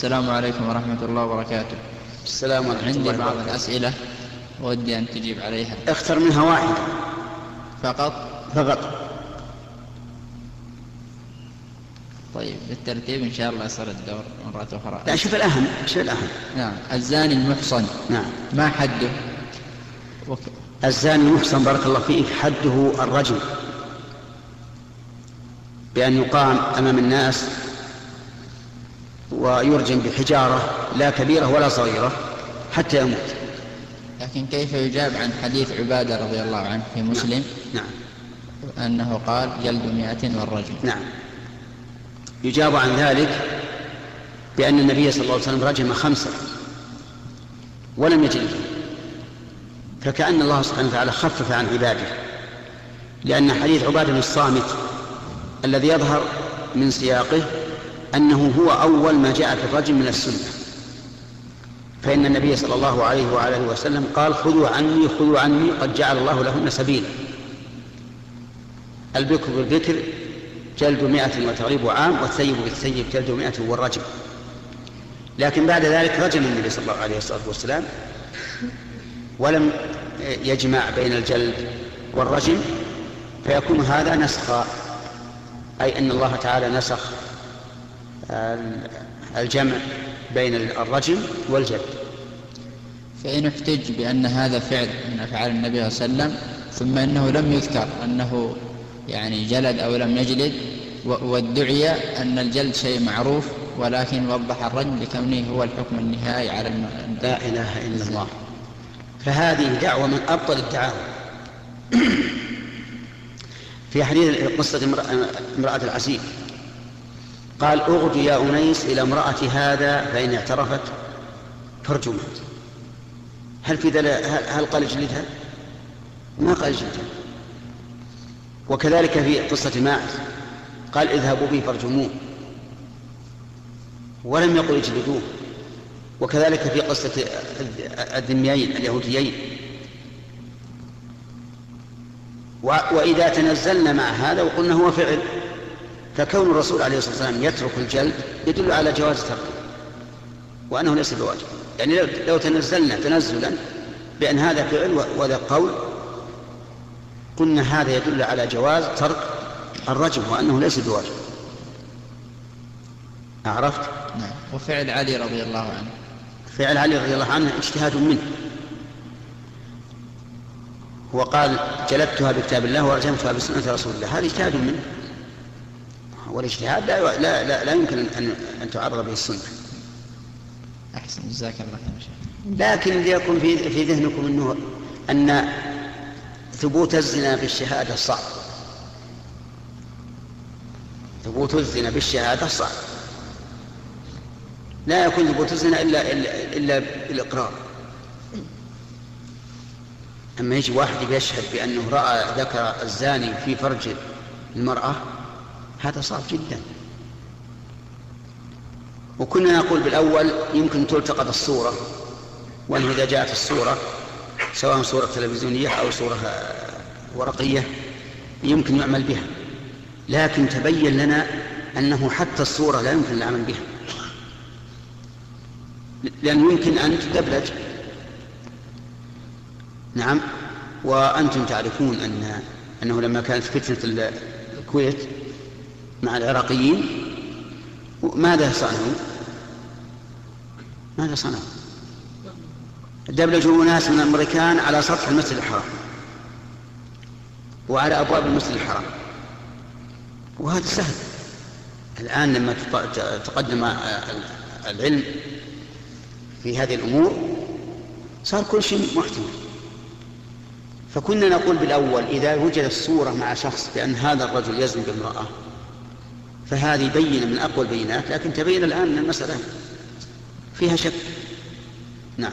السلام عليكم ورحمة الله وبركاته. السلام ورحمة عندي بعض. الأسئلة ودي أن تجيب عليها. اختر منها واحدة. فقط؟ فقط. طيب بالترتيب إن شاء الله يصير الدور مرة أخرى. لا شوف الأهم شوف الأهم. نعم. الزاني المحصن. نعم. ما حده؟ وك... الزاني المحصن بارك الله فيك حده الرجم. بأن يقام أمام الناس ويرجم بحجارة لا كبيرة ولا صغيرة حتى يموت. لكن كيف يجاب عن حديث عبادة رضي الله عنه في مسلم؟ نعم. أنه قال جلد مئة والرجم نعم. يجاب عن ذلك بأن النبي صلى الله عليه وسلم رجم خمسة ولم يجلده فكأن الله سبحانه وتعالى خفف عن عباده لأن حديث عبادة الصامت الذي يظهر من سياقه أنه هو أول ما جاء في الرجم من السنة. فإن النبي صلى الله عليه وآله وسلم قال خذوا عني خذوا عني قد جعل الله لهن سبيلا. البكر بالبكر جلد مئة وتغريب عام والثيب بالثيب جلد مئة والرجم. لكن بعد ذلك رجم النبي صلى الله عليه الصلاة والسلام ولم يجمع بين الجلد والرجم فيكون هذا نسخا أي أن الله تعالى نسخ الجمع بين الرجم والجلد فإن احتج بأن هذا فعل من أفعال النبي صلى الله عليه وسلم ثم أنه لم يذكر أنه يعني جلد أو لم يجلد وادعي أن الجلد شيء معروف ولكن وضح الرجم لكونه هو الحكم النهائي على الم... لا إله إلا الله. فهذه دعوة من أبطل الدعاوى. في حديث قصة امرأة العزيز قال أغد يا أنيس إلى امرأة هذا فإن اعترفت فارجمها هل في دل... هل قال اجلدها؟ ما قال اجلدها وكذلك في قصة ماعز. قال اذهبوا به فارجموه ولم يقل اجلدوه. وكذلك في قصة الذميين اليهوديين. وإذا تنزلنا مع هذا وقلنا هو فعل. فكون الرسول عليه الصلاة والسلام يترك الجلد يدل على جواز تركه وأنه ليس بواجب. يعني لو تنزلنا تنزلا بأن هذا فعل وهذا قول قلنا هذا يدل على جواز ترك الرجم وأنه ليس بواجب. عرفت؟ نعم. وفعل علي رضي الله عنه. فعل علي رضي الله عنه اجتهاد منه. هو قال جلدتها بكتاب الله ورجمتها بسنة رسول الله. هذا اجتهاد منه. والاجتهاد لا لا لا, لا يمكن ان أن تعرض به السنة. أحسن جزاك الله خير لكن ليكن في في ذهنكم انه أن ثبوت الزنا بالشهادة صعب. ثبوت الزنا بالشهادة صعب. لا يكون ثبوت الزنا الا الا, إلا بالإقرار. أما يجي واحد يشهد بأنه راى ذكر الزاني في فرج المرأة هذا صعب جدا. وكنا نقول بالأول يمكن تلتقط الصورة وأنه إذا جاءت الصورة سواء صورة تلفزيونية أو صورة ورقية يمكن يعمل بها. لكن تبين لنا أنه حتى الصورة لا يمكن العمل بها. لأنه يمكن أن تدبلج. نعم. وأنتم تعرفون أن أنه لما كانت فتنة الكويت مع العراقيين ماذا صنعوا؟ ماذا صنعوا؟ دبلجوا ناس من الأمريكان على سطح المسجد الحرام وعلى أبواب المسجد الحرام وهذا سهل الآن لما تقدم العلم في هذه الأمور صار كل شيء محتمل فكنا نقول بالأول إذا وجدت الصورة مع شخص بأن هذا الرجل يزني بامرأة فهذه بينة من أقوى البينات لكن تبين الآن أن المسألة فيها شك. نعم.